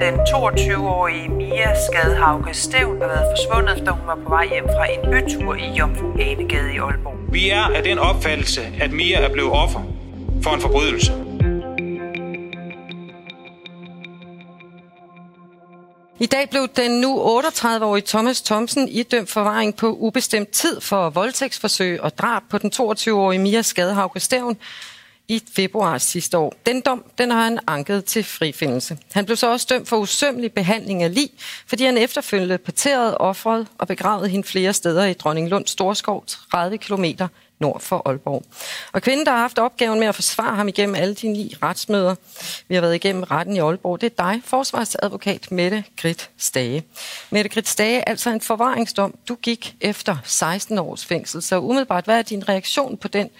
Den 22-årige Mia Skadhauke Stævn har været forsvundet, da hun var på vej hjem fra en bytur i Jomfru Anegade i Aalborg. Vi er af den opfattelse, at Mia er blevet offer for en forbrydelse. I dag blev den nu 38-årige Thomas Thomsen idømt forvaring på ubestemt tid for voldtægtsforsøg og drab på den 22-årige Mia Skadehauke Stævn i februar sidste år. Den dom den har han anket til frifindelse. Han blev så også dømt for usømmelig behandling af lig, fordi han efterfølgende parterede offeret og begravede hende flere steder i Dronninglund Storskov, 30 km nord for Aalborg. Og kvinden, der har haft opgaven med at forsvare ham igennem alle de ni retsmøder, vi har været igennem retten i Aalborg, det er dig, forsvarsadvokat Mette Grit Stage. Mette Grit Stage, altså en forvaringsdom. Du gik efter 16 års fængsel, så umiddelbart, hvad er din reaktion på den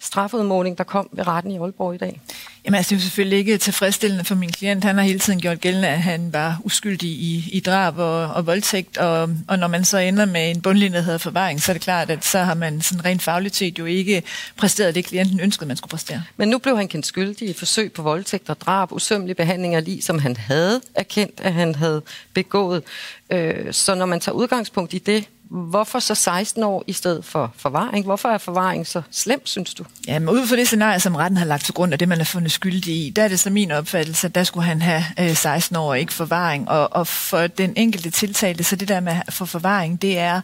strafudmåling, der kom ved retten i Aalborg i dag? Jamen altså, det er jo selvfølgelig ikke tilfredsstillende for min klient. Han har hele tiden gjort gældende, at han var uskyldig i, i drab og, og voldtægt, og, og når man så ender med en bundlinje, der hedder forvaring, så er det klart, at så har man sådan rent fagligt set jo ikke præsteret det, klienten ønskede, man skulle præstere. Men nu blev han kendt skyldig i forsøg på voldtægt og drab, usømmelig behandling af lige, som han havde erkendt, at han havde begået. Øh, så når man tager udgangspunkt i det, Hvorfor så 16 år i stedet for forvaring? Hvorfor er forvaring så slemt, synes du? Ja, men ud fra det scenarie, som retten har lagt til grund af det, man er fundet skyldig i, der er det så min opfattelse, at der skulle han have øh, 16 år og ikke forvaring. Og, og for den enkelte tiltalte, så det der med at få forvaring, det er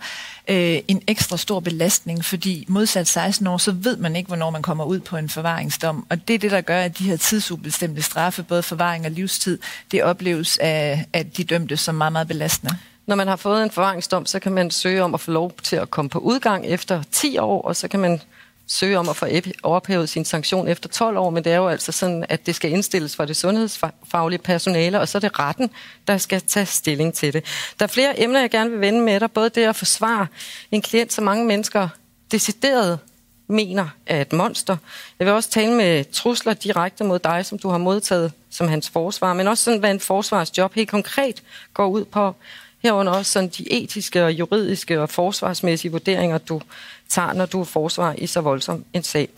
øh, en ekstra stor belastning, fordi modsat 16 år, så ved man ikke, hvornår man kommer ud på en forvaringsdom. Og det er det, der gør, at de her tidsubestemte straffe, både forvaring og livstid, det opleves af, af de dømte som meget, meget belastende. Når man har fået en forvaringsdom, så kan man søge om at få lov til at komme på udgang efter 10 år, og så kan man søge om at få ophævet sin sanktion efter 12 år, men det er jo altså sådan, at det skal indstilles for det sundhedsfaglige personale, og så er det retten, der skal tage stilling til det. Der er flere emner, jeg gerne vil vende med dig, både det at forsvare en klient, som mange mennesker decideret mener er et monster. Jeg vil også tale med trusler direkte mod dig, som du har modtaget som hans forsvar, men også sådan, hvad en forsvarsjob helt konkret går ud på, herunder også sådan de etiske og juridiske og forsvarsmæssige vurderinger, du tager, når du er forsvar i så voldsom en sag.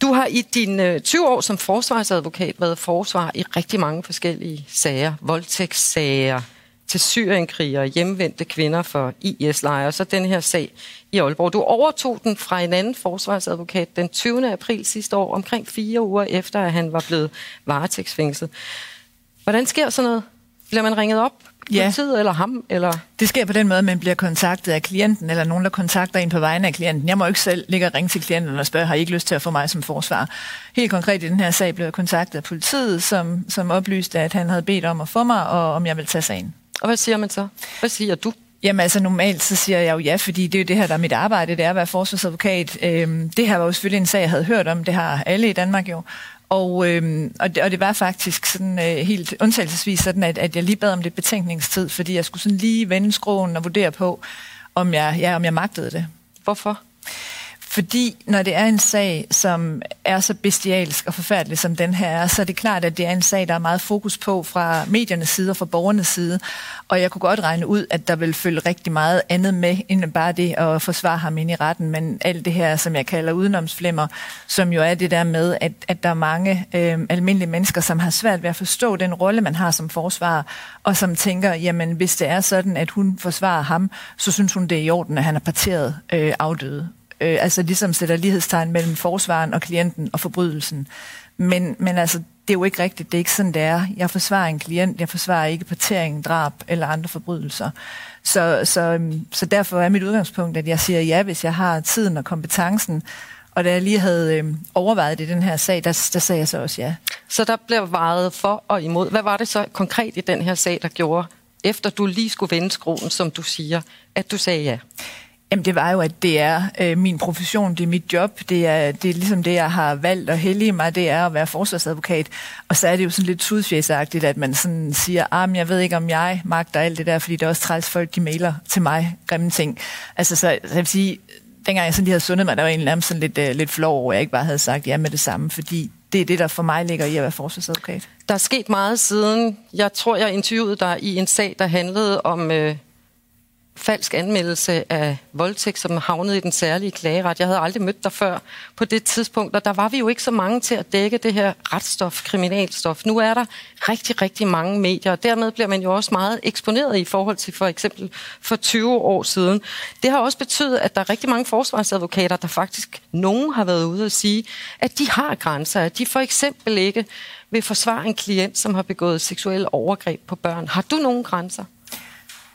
Du har i dine øh, 20 år som forsvarsadvokat været forsvar i rigtig mange forskellige sager. Voldtægtssager, til syrienkrigere, hjemvendte kvinder for IS-lejre, så den her sag i Aalborg. Du overtog den fra en anden forsvarsadvokat den 20. april sidste år, omkring fire uger efter, at han var blevet varetægtsfængslet. Hvordan sker sådan noget? Bliver man ringet op? Ja. Politiet eller ham? Eller? Det sker på den måde, at man bliver kontaktet af klienten, eller nogen, der kontakter en på vegne af klienten. Jeg må ikke selv ligge og ringe til klienten og spørge, har I ikke lyst til at få mig som forsvar? Helt konkret i den her sag blev jeg kontaktet af politiet, som, som oplyste, at han havde bedt om at få mig, og om jeg vil tage sagen. Og hvad siger man så? Hvad siger du? Jamen altså normalt så siger jeg jo ja, fordi det er jo det her, der er mit arbejde, det er at være forsvarsadvokat. Øhm, det her var jo selvfølgelig en sag, jeg havde hørt om, det har alle i Danmark jo. Og, øhm, og, det, og det var faktisk sådan øh, helt undtagelsesvis sådan, at, at jeg lige bad om lidt betænkningstid, fordi jeg skulle sådan lige vende skroen og vurdere på, om jeg, ja, om jeg magtede det. Hvorfor? Fordi når det er en sag, som er så bestialsk og forfærdelig som den her er, så er det klart, at det er en sag, der er meget fokus på fra mediernes side og fra borgernes side. Og jeg kunne godt regne ud, at der vil følge rigtig meget andet med, end bare det at forsvare ham ind i retten. Men alt det her, som jeg kalder udenomsflimmer, som jo er det der med, at, at der er mange øh, almindelige mennesker, som har svært ved at forstå den rolle, man har som forsvarer, og som tænker, jamen hvis det er sådan, at hun forsvarer ham, så synes hun, det er i orden, at han er parteret øh, afdøde øh, altså ligesom sætter lighedstegn mellem forsvaren og klienten og forbrydelsen. Men, men altså, det er jo ikke rigtigt. Det er ikke sådan, det er. Jeg forsvarer en klient. Jeg forsvarer ikke partering, drab eller andre forbrydelser. Så, så, øhm, så derfor er mit udgangspunkt, at jeg siger ja, hvis jeg har tiden og kompetencen. Og da jeg lige havde øh, overvejet det i den her sag, der, der sagde jeg så også ja. Så der blev vejet for og imod. Hvad var det så konkret i den her sag, der gjorde, efter du lige skulle vende skruen, som du siger, at du sagde ja? Jamen det var jo, at det er øh, min profession, det er mit job, det er, det er ligesom det, jeg har valgt at hellige mig, det er at være forsvarsadvokat. Og så er det jo sådan lidt tudfjæsagtigt, at man sådan siger, ah, men jeg ved ikke, om jeg magter alt det der, fordi det er også træls folk, de mailer til mig grimme ting. Altså så, så jeg vil sige, dengang jeg sådan lige havde sundet mig, der var egentlig nærmest sådan lidt, øh, lidt flov over, at jeg ikke bare havde sagt ja med det samme, fordi det er det, der for mig ligger i at være forsvarsadvokat. Der er sket meget siden. Jeg tror, jeg interviewede dig i en sag, der handlede om øh, falsk anmeldelse af voldtægt, som havnede i den særlige klageret. Jeg havde aldrig mødt dig før på det tidspunkt, og der var vi jo ikke så mange til at dække det her retsstof, kriminalstof. Nu er der rigtig, rigtig mange medier, og dermed bliver man jo også meget eksponeret i forhold til for eksempel for 20 år siden. Det har også betydet, at der er rigtig mange forsvarsadvokater, der faktisk nogen har været ude og sige, at de har grænser, at de for eksempel ikke vil forsvare en klient, som har begået seksuelle overgreb på børn. Har du nogen grænser?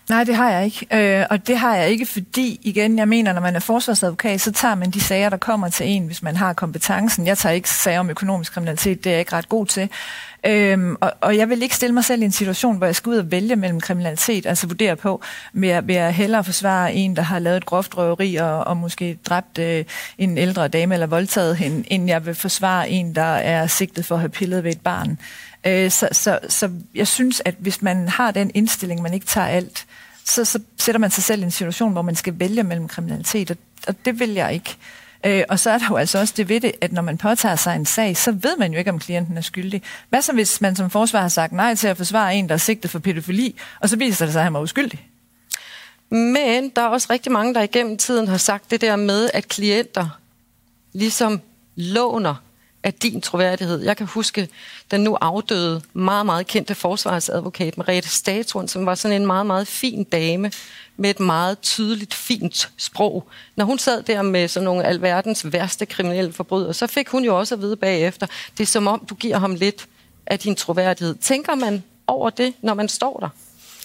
Nej, det har jeg ikke. Øh, og det har jeg ikke, fordi, igen, jeg mener, når man er forsvarsadvokat, så tager man de sager, der kommer til en, hvis man har kompetencen. Jeg tager ikke sager om økonomisk kriminalitet, det er jeg ikke ret god til. Øhm, og, og jeg vil ikke stille mig selv i en situation, hvor jeg skal ud og vælge mellem kriminalitet, altså vurdere på, vil jeg, vil jeg hellere forsvare en, der har lavet et groft røveri og, og måske dræbt øh, en ældre dame eller voldtaget hende, end jeg vil forsvare en, der er sigtet for at have pillet ved et barn. Øh, så, så, så jeg synes, at hvis man har den indstilling, man ikke tager alt, så, så sætter man sig selv i en situation, hvor man skal vælge mellem kriminalitet, og, og det vil jeg ikke. Øh, og så er der jo altså også det ved det, at når man påtager sig en sag, så ved man jo ikke, om klienten er skyldig. Hvad så, hvis man som forsvar har sagt nej til at forsvare en, der er sigtet for pædofili, og så viser det sig, at han var uskyldig? Men der er også rigtig mange, der igennem tiden har sagt det der med, at klienter ligesom låner af din troværdighed. Jeg kan huske den nu afdøde, meget, meget kendte forsvarsadvokat Mariette Statuen, som var sådan en meget, meget fin dame med et meget tydeligt, fint sprog. Når hun sad der med sådan nogle alverdens værste kriminelle forbrydere, så fik hun jo også at vide bagefter, det er som om, du giver ham lidt af din troværdighed. Tænker man over det, når man står der?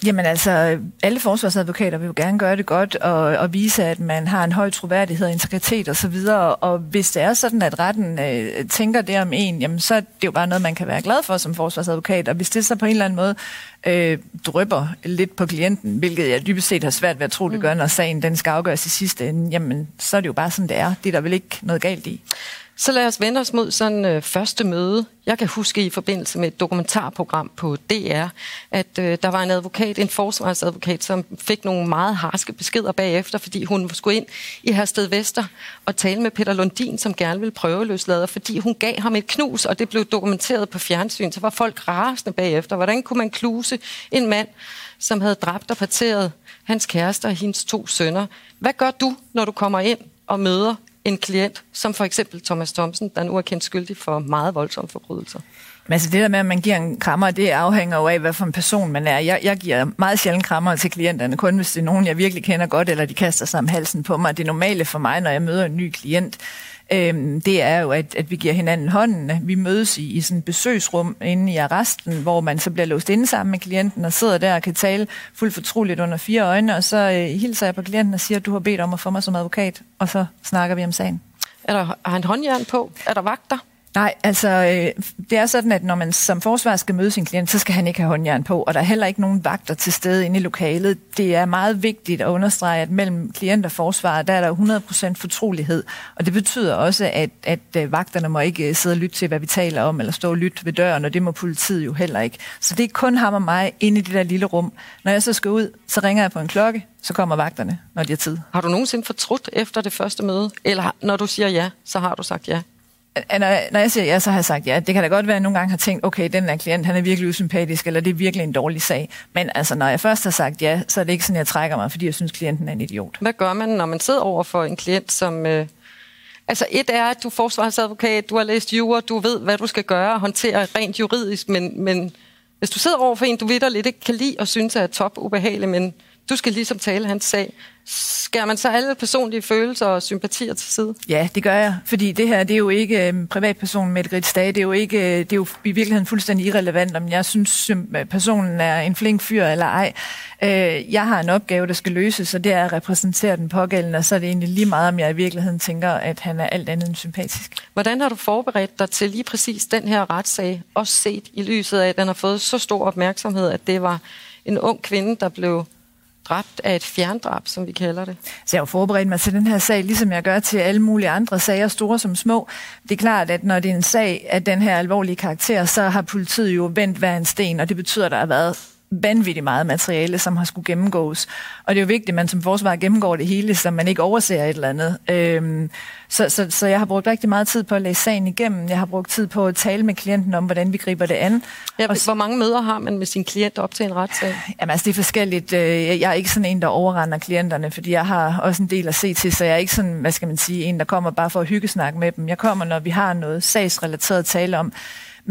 Jamen altså, alle forsvarsadvokater vil jo gerne gøre det godt og, og vise, at man har en høj troværdighed, integritet osv. Og, og hvis det er sådan, at retten øh, tænker det om en, jamen så er det jo bare noget, man kan være glad for som forsvarsadvokat. Og hvis det så på en eller anden måde øh, drøber lidt på klienten, hvilket jeg dybest set har svært ved at tro, det mm. gør, når sagen den skal afgøres i sidste ende, jamen så er det jo bare sådan, det er. Det er der vel ikke noget galt i. Så lad os vende os mod sådan øh, første møde. Jeg kan huske i forbindelse med et dokumentarprogram på DR, at øh, der var en advokat, en forsvarsadvokat, som fik nogle meget harske beskeder bagefter, fordi hun skulle ind i Hersted Vester og tale med Peter Lundin, som gerne ville prøve løslader, fordi hun gav ham et knus, og det blev dokumenteret på fjernsyn. Så var folk rasende bagefter. Hvordan kunne man kluse en mand, som havde dræbt og parteret hans kæreste og hendes to sønner? Hvad gør du, når du kommer ind og møder en klient, som for eksempel Thomas Thomsen, der nu er kendt skyldig for meget voldsomme forbrydelser. Men altså det der med, at man giver en krammer, det afhænger jo af, hvad for en person man er. Jeg, jeg giver meget sjældent krammer til klienterne, kun hvis det er nogen, jeg virkelig kender godt, eller de kaster sig om halsen på mig. Det normale for mig, når jeg møder en ny klient, øh, det er jo, at, at vi giver hinanden hånden. Vi mødes i, i sådan et besøgsrum inde i arresten, hvor man så bliver låst inde sammen med klienten og sidder der og kan tale fuldt fortroligt under fire øjne, og så øh, hilser jeg på klienten og siger, at du har bedt om at få mig som advokat, og så snakker vi om sagen. Er der, har han håndjern på? Er der vagter? Nej, altså øh, det er sådan, at når man som forsvar skal møde sin klient, så skal han ikke have håndjern på, og der er heller ikke nogen vagter til stede inde i lokalet. Det er meget vigtigt at understrege, at mellem klient og forsvar, der er der 100% fortrolighed, og det betyder også, at, at øh, vagterne må ikke øh, sidde og lytte til, hvad vi taler om, eller stå og lytte ved døren, og det må politiet jo heller ikke. Så det er kun ham og mig inde i det der lille rum. Når jeg så skal ud, så ringer jeg på en klokke, så kommer vagterne, når de har tid. Har du nogensinde fortrudt efter det første møde? Eller når du siger ja, så har du sagt ja? Når jeg siger ja, så har jeg sagt ja. Det kan da godt være, at jeg nogle gange har tænkt, okay, den der klient, han er virkelig usympatisk, eller det er virkelig en dårlig sag. Men altså, når jeg først har sagt ja, så er det ikke sådan, jeg trækker mig, fordi jeg synes, klienten er en idiot. Hvad gør man, når man sidder over for en klient, som... Øh, altså, et er, at du er forsvarsadvokat, du har læst jura, du ved, hvad du skal gøre og håndtere rent juridisk, men, men hvis du sidder over for en, du ved, lidt ikke kan lide og synes er top ubehagelig, men du skal ligesom tale hans sag. Skærer man så alle personlige følelser og sympatier til side? Ja, det gør jeg. Fordi det her, det er jo ikke øh, privatpersonen med et Stage. Det er jo, ikke, øh, det er jo i virkeligheden fuldstændig irrelevant, om jeg synes, personen er en flink fyr eller ej. Øh, jeg har en opgave, der skal løses, og det er at repræsentere den pågældende, og så er det egentlig lige meget, om jeg i virkeligheden tænker, at han er alt andet end sympatisk. Hvordan har du forberedt dig til lige præcis den her retssag, også set i lyset af, at den har fået så stor opmærksomhed, at det var en ung kvinde, der blev dræbt af et fjerndrab, som vi kalder det. Så jeg har forberedt mig til den her sag, ligesom jeg gør til alle mulige andre sager, store som små. Det er klart, at når det er en sag af den her alvorlige karakter, så har politiet jo vendt hver en sten, og det betyder, at der har været vanvittigt meget materiale, som har skulle gennemgås. Og det er jo vigtigt, at man som forsvar gennemgår det hele, så man ikke overser et eller andet. Øhm, så, så, så jeg har brugt rigtig meget tid på at læse sagen igennem. Jeg har brugt tid på at tale med klienten om, hvordan vi griber det an. Ja, Og hvor mange møder har man med sin klient op til en retssag? Jamen altså, det er forskelligt. Øh, Jeg er ikke sådan en, der overrender klienterne, fordi jeg har også en del at se til, så jeg er ikke sådan, hvad skal man sige, en, der kommer bare for at hyggesnakke med dem. Jeg kommer, når vi har noget sagsrelateret at tale om.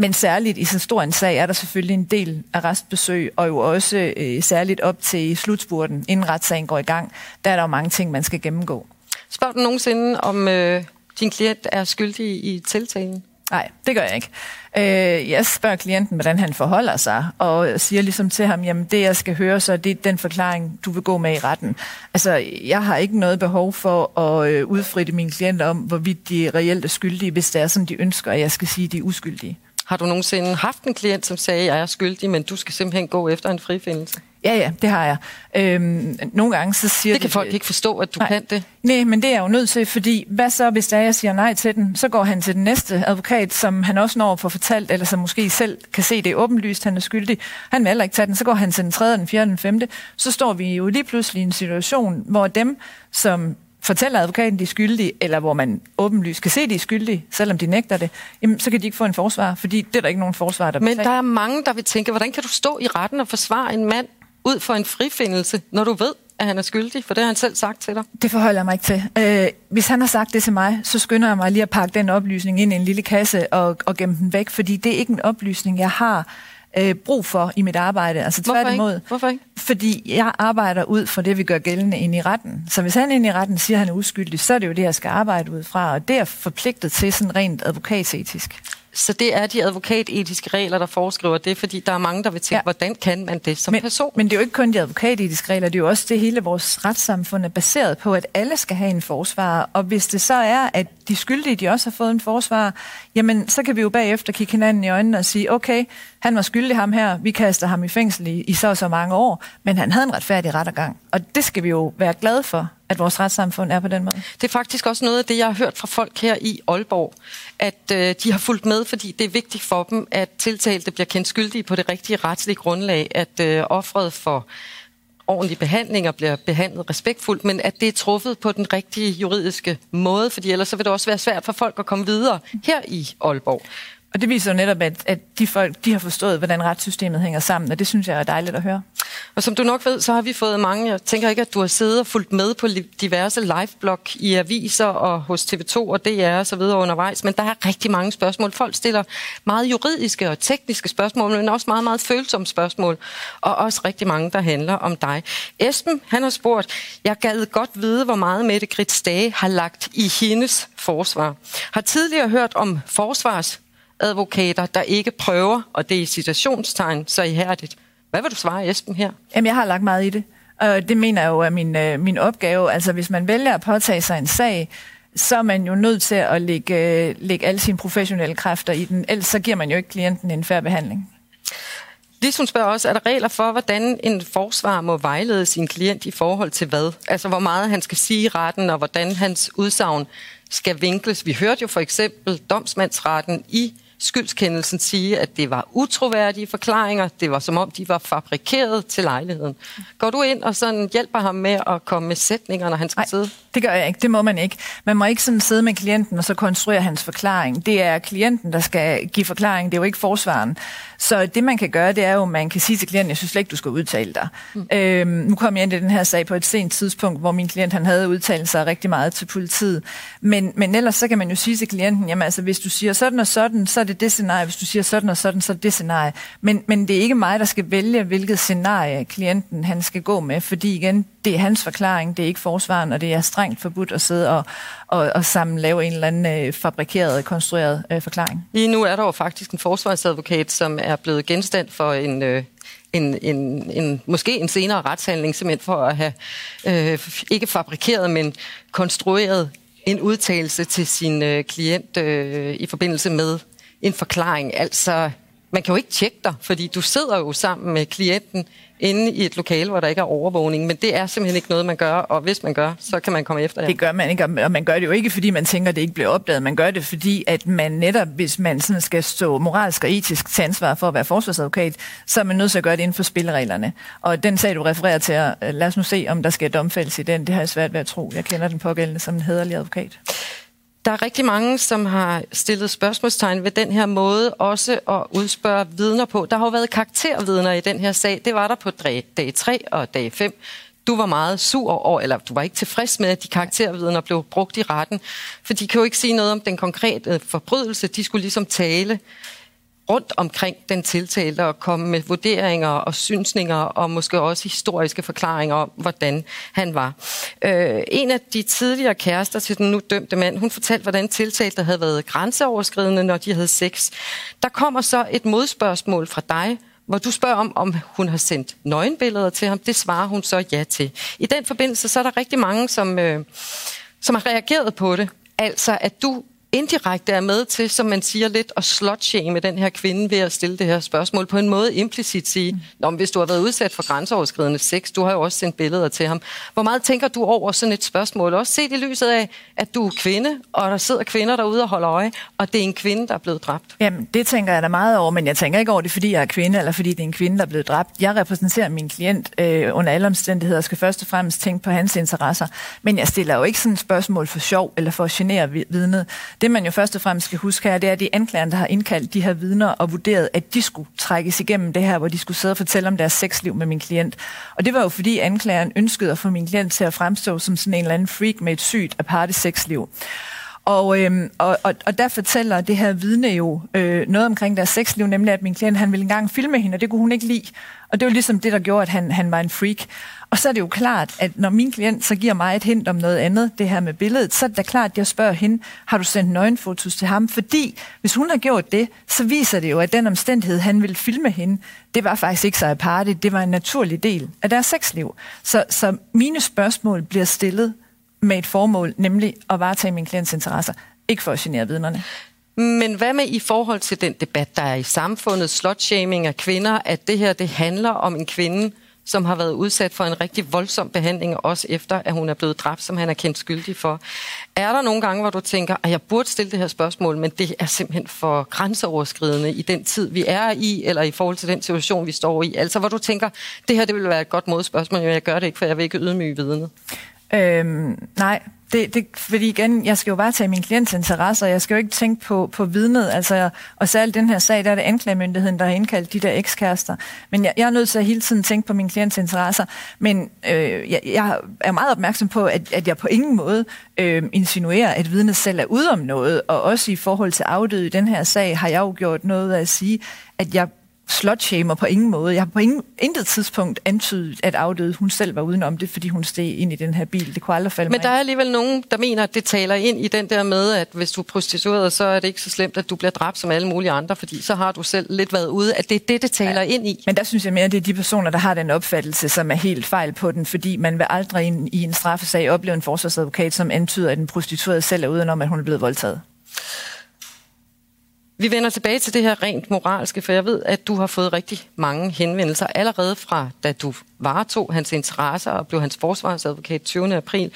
Men særligt i så stor en sag er der selvfølgelig en del arrestbesøg, og jo også øh, særligt op til slutspurten, inden retssagen går i gang. Der er der jo mange ting, man skal gennemgå. Spørg du nogensinde, om øh, din klient er skyldig i tiltalen? Nej, det gør jeg ikke. Øh, jeg spørger klienten, hvordan han forholder sig, og siger ligesom til ham, jamen det jeg skal høre, så det er den forklaring, du vil gå med i retten. Altså, jeg har ikke noget behov for at øh, udfritte mine klienter om, hvorvidt de reelt er skyldige, hvis det er, som de ønsker, at jeg skal sige, at de er uskyldige. Har du nogensinde haft en klient, som sagde, at jeg er skyldig, men du skal simpelthen gå efter en frifindelse? Ja, ja, det har jeg. Øhm, nogle gange så siger Det kan de- folk ikke forstå, at du Nej. kan det. Nej, men det er jeg jo nødt til, fordi hvad så, hvis der er, jeg siger nej til den? Så går han til den næste advokat, som han også når at få fortalt, eller som måske selv kan se, det åbenlyst, han er skyldig. Han vil heller ikke tage den. Så går han til den tredje, den fjerde, den femte. Så står vi jo lige pludselig i en situation, hvor dem, som fortæller advokaten, de er skyldige, eller hvor man åbenlyst kan se, de er skyldige, selvom de nægter det, jamen, så kan de ikke få en forsvar, fordi det er der ikke nogen forsvar, der Men betaler. der er mange, der vil tænke, hvordan kan du stå i retten og forsvare en mand ud for en frifindelse, når du ved, at han er skyldig? For det har han selv sagt til dig. Det forholder jeg mig ikke til. Øh, hvis han har sagt det til mig, så skynder jeg mig lige at pakke den oplysning ind i en lille kasse og, og gemme den væk, fordi det er ikke en oplysning, jeg har øh, brug for i mit arbejde. Altså Hvorfor tværtimod. ikke? Hvorfor ikke? Fordi jeg arbejder ud fra det, vi gør gældende ind i retten. Så hvis han ind i retten siger, at han er uskyldig, så er det jo det, jeg skal arbejde ud fra, og det er forpligtet til sådan rent advokatsetisk. Så det er de advokatetiske regler, der foreskriver det, fordi der er mange, der vil tænke, ja. Hvordan kan man det som Men, person? men det er jo ikke kun de advokatetiske regler, det er jo også det hele vores retssamfund er baseret på, at alle skal have en forsvar. Og hvis det så er, at de skyldige, de også har fået en forsvar, jamen så kan vi jo bagefter kigge hinanden i øjnene og sige, okay, han var skyldig ham her, vi kaster ham i fængsel i, i så og så mange år, men han havde en retfærdig rettergang. Og det skal vi jo være glade for, at vores retssamfund er på den måde. Det er faktisk også noget af det, jeg har hørt fra folk her i Aalborg, at øh, de har fulgt med, fordi det er vigtigt for dem, at tiltalte bliver kendt skyldige på det rigtige retslige grundlag, at øh, offret for ordentlig behandling og bliver behandlet respektfuldt, men at det er truffet på den rigtige juridiske måde, fordi ellers så vil det også være svært for folk at komme videre her i Aalborg. Og det viser jo netop, at, at de folk, de har forstået, hvordan retssystemet hænger sammen, og det synes jeg er dejligt at høre. Og som du nok ved, så har vi fået mange, jeg tænker ikke, at du har siddet og fulgt med på diverse liveblog i aviser og hos TV2 og DR og så videre undervejs, men der er rigtig mange spørgsmål. Folk stiller meget juridiske og tekniske spørgsmål, men også meget, meget følsomme spørgsmål, og også rigtig mange, der handler om dig. Esben, han har spurgt, jeg gad godt vide, hvor meget Mette Grits Dage har lagt i hendes forsvar. Har tidligere hørt om forsvars advokater, der ikke prøver, og det er i citationstegn så ihærdigt. Hvad vil du svare Esben her? Jamen, jeg har lagt meget i det. Og det mener jeg jo er min, øh, min opgave. Altså, hvis man vælger at påtage sig en sag, så er man jo nødt til at lægge, øh, lægge alle sine professionelle kræfter i den. Ellers så giver man jo ikke klienten en færre behandling. Ligesom spørger også, er der regler for, hvordan en forsvar må vejlede sin klient i forhold til hvad? Altså, hvor meget han skal sige i retten, og hvordan hans udsagn skal vinkles. Vi hørte jo for eksempel domsmandsretten i skyldskendelsen sige, at det var utroværdige forklaringer. Det var som om, de var fabrikeret til lejligheden. Går du ind og sådan hjælper ham med at komme med sætninger, når han skal Nej, sidde? Det gør jeg ikke. Det må man ikke. Man må ikke sådan sidde med klienten og så konstruere hans forklaring. Det er klienten, der skal give forklaring. Det er jo ikke forsvaren. Så det, man kan gøre, det er jo, at man kan sige til klienten, jeg synes slet ikke, du skal udtale dig. Mm. Øhm, nu kom jeg ind i den her sag på et sent tidspunkt, hvor min klient han havde udtalt sig rigtig meget til politiet. Men, men ellers så kan man jo sige til klienten, jamen altså, hvis du siger sådan og sådan, så er det det scenarie. Hvis du siger sådan og sådan, så er det det scenarie. Men, men det er ikke mig, der skal vælge, hvilket scenarie klienten han skal gå med, fordi igen, det er hans forklaring, det er ikke forsvaren, og det er strengt forbudt at sidde og, og, og sammen lave en eller anden øh, fabrikeret, konstrueret øh, forklaring. Lige nu er der jo faktisk en forsvarsadvokat, som er blevet genstand for en, øh, en, en, en måske en senere retshandling, simpelthen for at have øh, ikke fabrikeret, men konstrueret en udtalelse til sin øh, klient øh, i forbindelse med en forklaring. Altså, man kan jo ikke tjekke dig, fordi du sidder jo sammen med klienten inde i et lokale, hvor der ikke er overvågning. Men det er simpelthen ikke noget, man gør, og hvis man gør, så kan man komme efter det. Det gør man ikke, og man gør det jo ikke, fordi man tænker, at det ikke bliver opdaget. Man gør det, fordi at man netop, hvis man sådan skal stå moralsk og etisk til ansvar for at være forsvarsadvokat, så er man nødt til at gøre det inden for spillereglerne. Og den sag, du refererer til, øh, lad os nu se, om der skal domfældes i den. Det har jeg svært ved at tro. Jeg kender den pågældende som en hederlig advokat. Der er rigtig mange, som har stillet spørgsmålstegn ved den her måde også at udspørge vidner på. Der har jo været karaktervidner i den her sag. Det var der på dag 3 og dag 5. Du var meget sur over, eller du var ikke tilfreds med, at de karaktervidner blev brugt i retten, for de kan jo ikke sige noget om den konkrete øh, forbrydelse. De skulle ligesom tale rundt omkring den tiltalte og komme med vurderinger og synsninger og måske også historiske forklaringer om, hvordan han var. Øh, en af de tidligere kærester til den nu dømte mand, hun fortalte, hvordan tiltalte havde været grænseoverskridende, når de havde sex. Der kommer så et modspørgsmål fra dig, hvor du spørger om, om hun har sendt nøgenbilleder til ham. Det svarer hun så ja til. I den forbindelse så er der rigtig mange, som, øh, som har reageret på det. Altså, at du indirekte er med til, som man siger lidt, at slotshame den her kvinde ved at stille det her spørgsmål. På en måde implicit sige, mm. Nå, hvis du har været udsat for grænseoverskridende sex, du har jo også sendt billeder til ham. Hvor meget tænker du over sådan et spørgsmål? Også set i lyset af, at du er kvinde, og der sidder kvinder derude og holder øje, og det er en kvinde, der er blevet dræbt. Jamen, det tænker jeg da meget over, men jeg tænker ikke over det, fordi jeg er kvinde, eller fordi det er en kvinde, der er blevet dræbt. Jeg repræsenterer min klient øh, under alle omstændigheder, og skal først og fremmest tænke på hans interesser. Men jeg stiller jo ikke sådan et spørgsmål for sjov, eller for at genere vidnet. Det man jo først og fremmest skal huske her, det er, at de anklagerne, anklageren, der har indkaldt de her vidner og vurderet, at de skulle trækkes igennem det her, hvor de skulle sidde og fortælle om deres sexliv med min klient. Og det var jo fordi anklageren ønskede at få min klient til at fremstå som sådan en eller anden freak med et sygt aparte sexliv. Og, øhm, og, og, og der fortæller det her vidne jo øh, noget omkring deres sexliv, nemlig at min klient han ville engang filme hende, og det kunne hun ikke lide. Og det var ligesom det, der gjorde, at han, han var en freak. Og så er det jo klart, at når min klient så giver mig et hint om noget andet, det her med billedet, så er det da klart, at jeg spørger hende, har du sendt nøgenfotos til ham? Fordi hvis hun har gjort det, så viser det jo, at den omstændighed, han ville filme hende, det var faktisk ikke så aparte, det var en naturlig del af deres sexliv. Så, så mine spørgsmål bliver stillet med et formål, nemlig at varetage min klients interesser, ikke for at genere vidnerne. Men hvad med i forhold til den debat, der er i samfundet, slutshaming af kvinder, at det her det handler om en kvinde, som har været udsat for en rigtig voldsom behandling, også efter at hun er blevet dræbt, som han er kendt skyldig for. Er der nogle gange, hvor du tænker, at jeg burde stille det her spørgsmål, men det er simpelthen for grænseoverskridende i den tid, vi er i, eller i forhold til den situation, vi står i? Altså, hvor du tænker, det her det vil være et godt modspørgsmål, men jeg gør det ikke, for jeg vil ikke ydmyge vidnet. Øhm, nej, det, det, fordi igen, jeg skal jo bare tage min klients interesser, jeg skal jo ikke tænke på, på vidnet, altså, og særligt den her sag, der er det anklagemyndigheden, der har indkaldt de der ekskærester. Men jeg, jeg er nødt til at hele tiden tænke på min klients interesser, men øh, jeg, jeg er meget opmærksom på, at, at jeg på ingen måde øh, insinuerer, at vidnet selv er ude om noget, og også i forhold til afdøde i den her sag, har jeg jo gjort noget af at sige, at jeg slutshamer på ingen måde. Jeg har på ingen, intet tidspunkt antydet, at afdøde hun selv var udenom det, fordi hun steg ind i den her bil. Det kunne aldrig falde Men mig der er alligevel nogen, der mener, at det taler ind i den der med, at hvis du er prostitueret, så er det ikke så slemt, at du bliver dræbt som alle mulige andre, fordi så har du selv lidt været ude, at det er det, det taler ja. ind i. Men der synes jeg mere, at det er de personer, der har den opfattelse, som er helt fejl på den, fordi man vil aldrig i en straffesag opleve en forsvarsadvokat, som antyder, at den prostituerede selv er udenom, at hun er blevet voldtaget. Vi vender tilbage til det her rent moralske, for jeg ved, at du har fået rigtig mange henvendelser allerede fra, da du varetog hans interesser og blev hans forsvarsadvokat 20. april,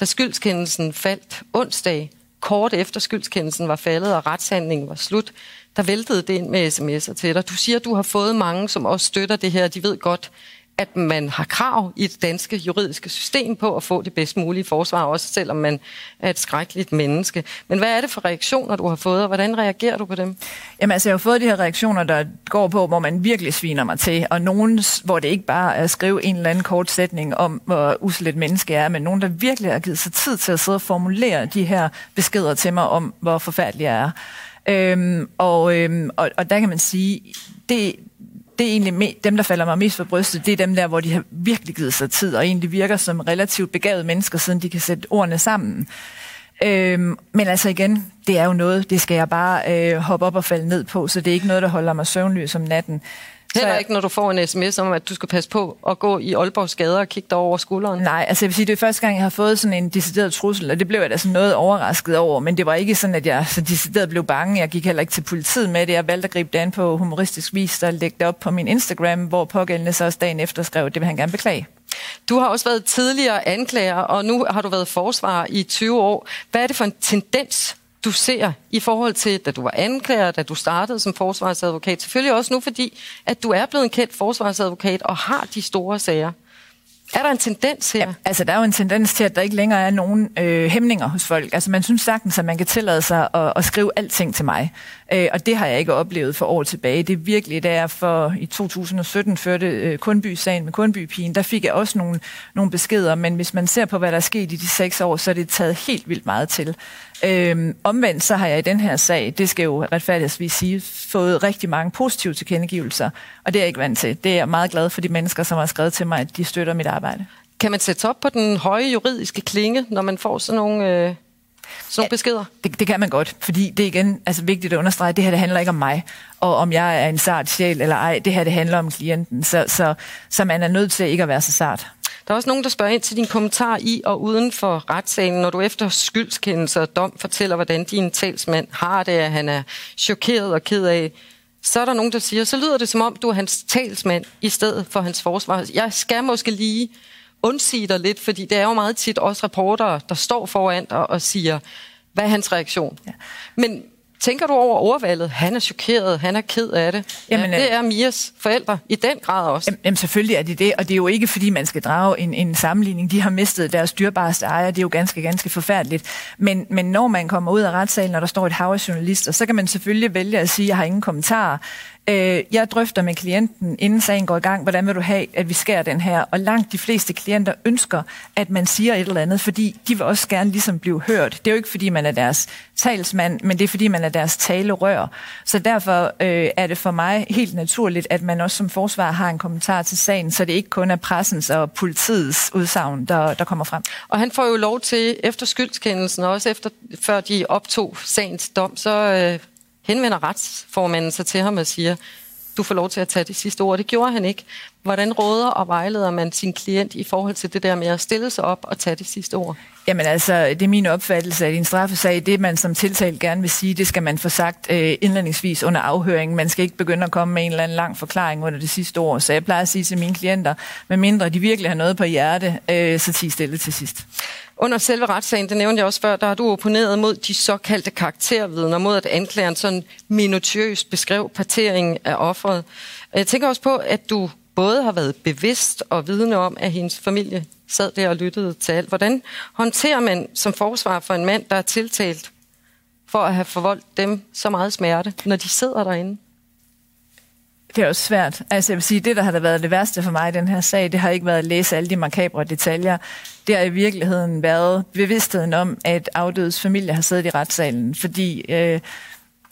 da skyldskendelsen faldt onsdag, kort efter skyldskendelsen var faldet og retshandlingen var slut, der væltede det ind med sms'er til dig. Du siger, at du har fået mange, som også støtter det her. De ved godt, at man har krav i det danske juridiske system på at få det bedst mulige forsvar, også selvom man er et skrækkeligt menneske. Men hvad er det for reaktioner, du har fået, og hvordan reagerer du på dem? Jamen altså, jeg har fået de her reaktioner, der går på, hvor man virkelig sviner mig til, og nogen, hvor det ikke bare er at skrive en eller anden kort sætning om, hvor usel et menneske er, men nogen, der virkelig har givet sig tid til at sidde og formulere de her beskeder til mig om, hvor forfærdelig jeg er. Øhm, og, øhm, og, og der kan man sige, det, det er egentlig dem, der falder mig mest for brystet, det er dem der, hvor de har virkelig givet sig tid, og egentlig virker som relativt begavede mennesker, siden de kan sætte ordene sammen. Øhm, men altså igen, det er jo noget, det skal jeg bare øh, hoppe op og falde ned på, så det er ikke noget, der holder mig søvnløs om natten. Heller jeg- ikke, når du får en sms om, at du skal passe på at gå i Aalborgs gader og kigge dig over skulderen. Nej, altså jeg vil sige, det er første gang, jeg har fået sådan en decideret trussel, og det blev jeg da sådan noget overrasket over, men det var ikke sådan, at jeg så decideret blev bange. Jeg gik heller ikke til politiet med det. Jeg valgte at gribe det an på humoristisk vis, og lægge det op på min Instagram, hvor pågældende så også dagen efter skrev, det vil han gerne beklage. Du har også været tidligere anklager, og nu har du været forsvarer i 20 år. Hvad er det for en tendens, du ser i forhold til, da du var anklager, da du startede som forsvarsadvokat? Selvfølgelig også nu, fordi at du er blevet en kendt forsvarsadvokat og har de store sager. Er der en tendens her? Ja, altså, der er jo en tendens til, at der ikke længere er nogen øh, hæmninger hos folk. Altså, man synes sagtens, at man kan tillade sig at, at skrive alting til mig. Øh, og det har jeg ikke oplevet for år tilbage. Det er virkelig, da jeg for i 2017 førte øh, Kundby-sagen med Kundby-pigen, der fik jeg også nogle, nogle beskeder. Men hvis man ser på, hvad der er sket i de seks år, så er det taget helt vildt meget til. Øh, omvendt så har jeg i den her sag, det skal jo retfærdigvis sige, fået rigtig mange positive tilkendegivelser. Og det er jeg ikke vant til. Det er jeg meget glad for de mennesker, som har skrevet til mig, at de støtter mit arbejde. Kan man sætte op på den høje juridiske klinge, når man får sådan nogle, øh, sådan nogle beskeder? Det, det kan man godt, fordi det er igen altså vigtigt at understrege, at det her det handler ikke om mig, og om jeg er en sart sjæl eller ej. Det her det handler om klienten, så, så, så man er nødt til ikke at være så sart. Der er også nogen, der spørger ind til din kommentar i og uden for retssalen, når du efter skyldskendelse og dom fortæller, hvordan din talsmand har det, at han er chokeret og ked af. Så er der nogen, der siger, så lyder det som om, du er hans talsmand i stedet for hans forsvar. Jeg skal måske lige undsige dig lidt, fordi det er jo meget tit også reportere, der står foran dig og siger, hvad er hans reaktion? Ja. Men tænker du over overvalget? Han er chokeret, han er ked af det. Jamen, ja, det øh, er Mias forældre i den grad også. Jamen, selvfølgelig er det det, og det er jo ikke fordi, man skal drage en, en sammenligning. De har mistet deres dyrbareste ejer, det er jo ganske, ganske forfærdeligt. Men, men når man kommer ud af retssalen, når der står et hav af journalister, så kan man selvfølgelig vælge at sige, at jeg har ingen kommentarer. Øh, jeg drøfter med klienten, inden sagen går i gang, hvordan vil du have, at vi skærer den her? Og langt de fleste klienter ønsker, at man siger et eller andet, fordi de vil også gerne ligesom blive hørt. Det er jo ikke, fordi man er deres talsmand, men det er, fordi man er deres talerør. Så derfor øh, er det for mig helt naturligt, at man også som forsvar har en kommentar til sagen, så det ikke kun er pressens og politiets udsagn, der, der kommer frem. Og han får jo lov til, efter skyldskendelsen, og også efter, før de optog sagens dom, så øh, henvender retsformanden sig til ham og siger, du får lov til at tage det sidste ord. Det gjorde han ikke. Hvordan råder og vejleder man sin klient i forhold til det der med at stille sig op og tage det sidste ord? Jamen altså, det er min opfattelse, at i en straffesag, det man som tiltalt gerne vil sige, det skal man få sagt øh, indledningsvis under afhøringen. Man skal ikke begynde at komme med en eller anden lang forklaring under det sidste år. Så jeg plejer at sige til mine klienter, medmindre de virkelig har noget på hjerte, øh, så tig stille til sidst. Under selve retssagen, det nævnte jeg også før, der har du opponeret mod de såkaldte karaktervidner, mod at anklageren sådan minutiøst beskrev parteringen af offeret. Jeg tænker også på, at du både har været bevidst og vidne om, at hendes familie sad der og lyttede til alt. Hvordan håndterer man som forsvar for en mand, der er tiltalt for at have forvoldt dem så meget smerte, når de sidder derinde? Det er også svært. Altså jeg vil sige, det der har da været det værste for mig i den her sag, det har ikke været at læse alle de makabre detaljer. Det har i virkeligheden været bevidstheden om, at afdødes familie har siddet i retssalen, fordi øh,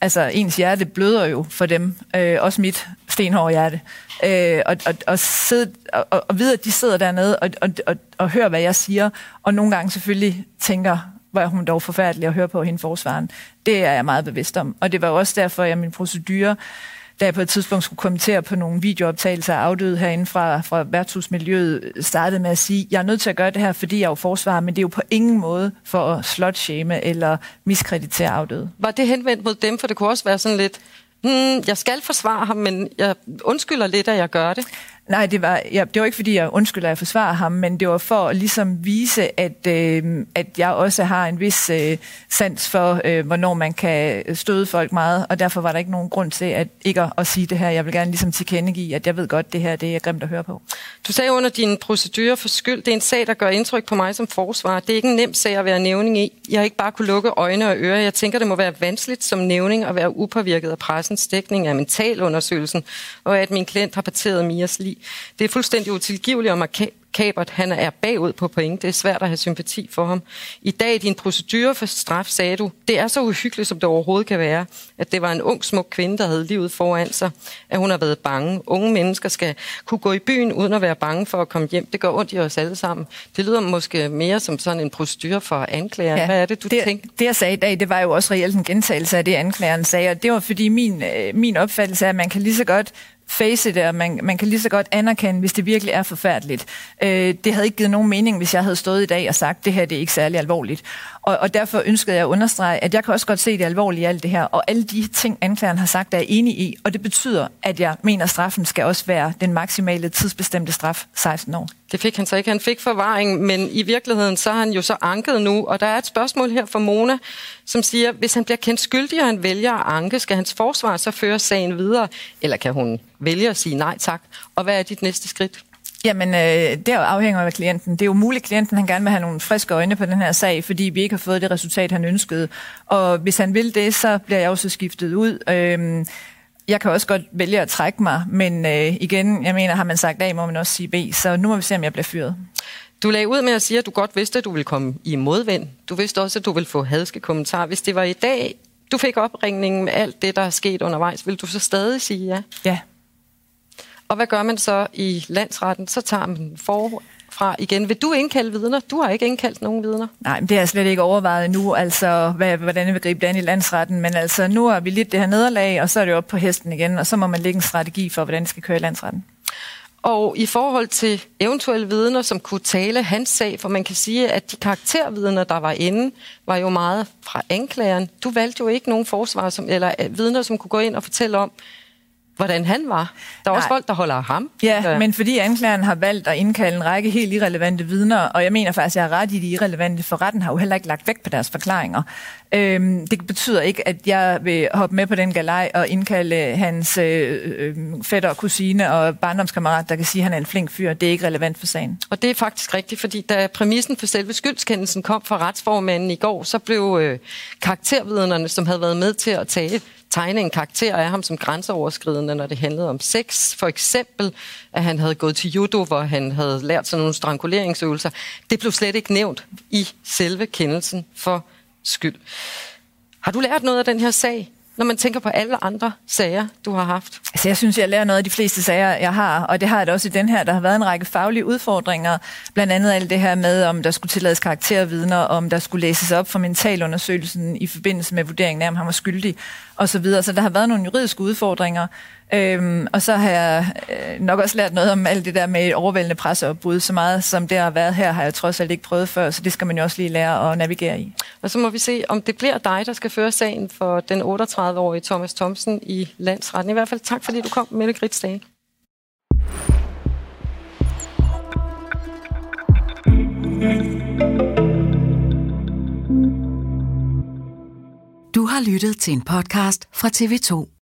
altså ens hjerte bløder jo for dem, øh, også mit stenhårde hjerte. Øh, og, og, og, sidde, og, og vide, at de sidder dernede og, og, og, og hører, hvad jeg siger, og nogle gange selvfølgelig tænker, hvor er hun dog forfærdelig at høre på hende forsvaren. Det er jeg meget bevidst om. Og det var også derfor, at min procedure, da jeg på et tidspunkt skulle kommentere på nogle videooptagelser af afdøde herinde fra, fra værtshusmiljøet, startede med at sige, jeg er nødt til at gøre det her, fordi jeg er jo forsvarer, men det er jo på ingen måde for at slot eller miskreditere afdøde. Var det henvendt mod dem? For det kunne også være sådan lidt, hmm, jeg skal forsvare ham, men jeg undskylder lidt, at jeg gør det. Nej, det var, ja, det var ikke, fordi jeg undskylder, at jeg forsvarer ham, men det var for at ligesom vise, at, øh, at jeg også har en vis øh, sans for, øh, hvornår man kan støde folk meget, og derfor var der ikke nogen grund til at ikke at, at sige det her. Jeg vil gerne ligesom tilkendegive, at jeg ved godt, det her det er grimt at høre på. Du sagde under din procedure for skyld, det er en sag, der gør indtryk på mig som forsvar. Det er ikke en nem sag at være nævning i. Jeg har ikke bare kunne lukke øjne og ører. Jeg tænker, det må være vanskeligt som nævning at være upåvirket af pressens dækning af mentalundersøgelsen, og at min klient har parteret Mias liv. Det er fuldstændig utilgiveligt og makabert. Han er bagud på point. Det er svært at have sympati for ham. I dag i din procedure for straf sagde du, det er så uhyggeligt, som det overhovedet kan være, at det var en ung, smuk kvinde, der havde livet foran sig, at hun har været bange. Unge mennesker skal kunne gå i byen uden at være bange for at komme hjem. Det gør ondt i os alle sammen. Det lyder måske mere som sådan en procedure for anklager. Ja, Hvad er det, du det, tænker? Det, jeg sagde i dag, det var jo også reelt en gentagelse af det, anklageren sagde, og det var fordi min, øh, min opfattelse er, at man kan lige så godt face det, og man, man kan lige så godt anerkende, hvis det virkelig er forfærdeligt. Øh, det havde ikke givet nogen mening, hvis jeg havde stået i dag og sagt, det her det er ikke særlig alvorligt. Og, og derfor ønskede jeg at understrege, at jeg kan også godt se det alvorlige i alt det her, og alle de ting, anklageren har sagt, er jeg enig i, og det betyder, at jeg mener, at straffen skal også være den maksimale tidsbestemte straf, 16 år. Det fik han så ikke. Han fik forvaring, men i virkeligheden så har han jo så anket nu. Og der er et spørgsmål her fra Mona, som siger, hvis han bliver kendt skyldig, og han vælger at anke, skal hans forsvar så føre sagen videre? Eller kan hun vælge at sige nej tak? Og hvad er dit næste skridt? Jamen, øh, det afhænger af klienten. Det er jo muligt, at klienten han gerne vil have nogle friske øjne på den her sag, fordi vi ikke har fået det resultat, han ønskede. Og hvis han vil det, så bliver jeg også skiftet ud. Øh, jeg kan også godt vælge at trække mig, men øh, igen, jeg mener, har man sagt A, må man også sige B, så nu må vi se, om jeg bliver fyret. Du lagde ud med at sige, at du godt vidste, at du ville komme i modvind. Du vidste også, at du ville få hadske kommentarer. Hvis det var i dag, du fik opringningen med alt det, der er sket undervejs, vil du så stadig sige ja? Ja. Og hvad gør man så i landsretten? Så tager man for fra igen. Vil du indkalde vidner? Du har ikke indkaldt nogen vidner. Nej, det har jeg slet ikke overvejet nu, altså hvad, hvordan jeg vil gribe det an i landsretten. Men altså, nu har vi lidt det her nederlag, og så er det op på hesten igen, og så må man lægge en strategi for, hvordan det skal køre i landsretten. Og i forhold til eventuelle vidner, som kunne tale hans sag, for man kan sige, at de karaktervidner, der var inde, var jo meget fra anklageren. Du valgte jo ikke nogen forsvar, som, eller vidner, som kunne gå ind og fortælle om, hvordan han var. Der er Nej. også folk, der holder af ham. Ja, ja, men fordi anklageren har valgt at indkalde en række helt irrelevante vidner, og jeg mener faktisk, at jeg har ret i de irrelevante, for retten har jo heller ikke lagt vægt på deres forklaringer. Øhm, det betyder ikke, at jeg vil hoppe med på den galej og indkalde hans øh, øh, fætter og kusine og barndomskammerat, der kan sige, at han er en flink fyr. Det er ikke relevant for sagen. Og det er faktisk rigtigt, fordi da præmissen for selve skyldskendelsen kom fra retsformanden i går, så blev øh, karaktervidnerne, som havde været med til at tale, tegne en karakter af ham som grænseoverskridende, når det handlede om sex. For eksempel, at han havde gået til judo, hvor han havde lært sig nogle stranguleringsøvelser. Det blev slet ikke nævnt i selve kendelsen for skyld. Har du lært noget af den her sag? når man tænker på alle andre sager, du har haft? Altså, jeg synes, jeg lærer noget af de fleste sager, jeg har, og det har jeg da også i den her. Der har været en række faglige udfordringer, blandt andet alt det her med, om der skulle tillades karaktervidner, om der skulle læses op for mentalundersøgelsen i forbindelse med vurderingen af, om han var skyldig, og så videre. Så der har været nogle juridiske udfordringer, Øhm, og så har jeg øh, nok også lært noget om alt det der med overvældende presseopbud. Så meget som det har været her, har jeg trods alt ikke prøvet før, så det skal man jo også lige lære at navigere i. Og så må vi se, om det bliver dig, der skal føre sagen for den 38-årige Thomas Thomsen i landsretten. I hvert fald tak, fordi du kom, Mette Gritsdage. Du har lyttet til en podcast fra TV2.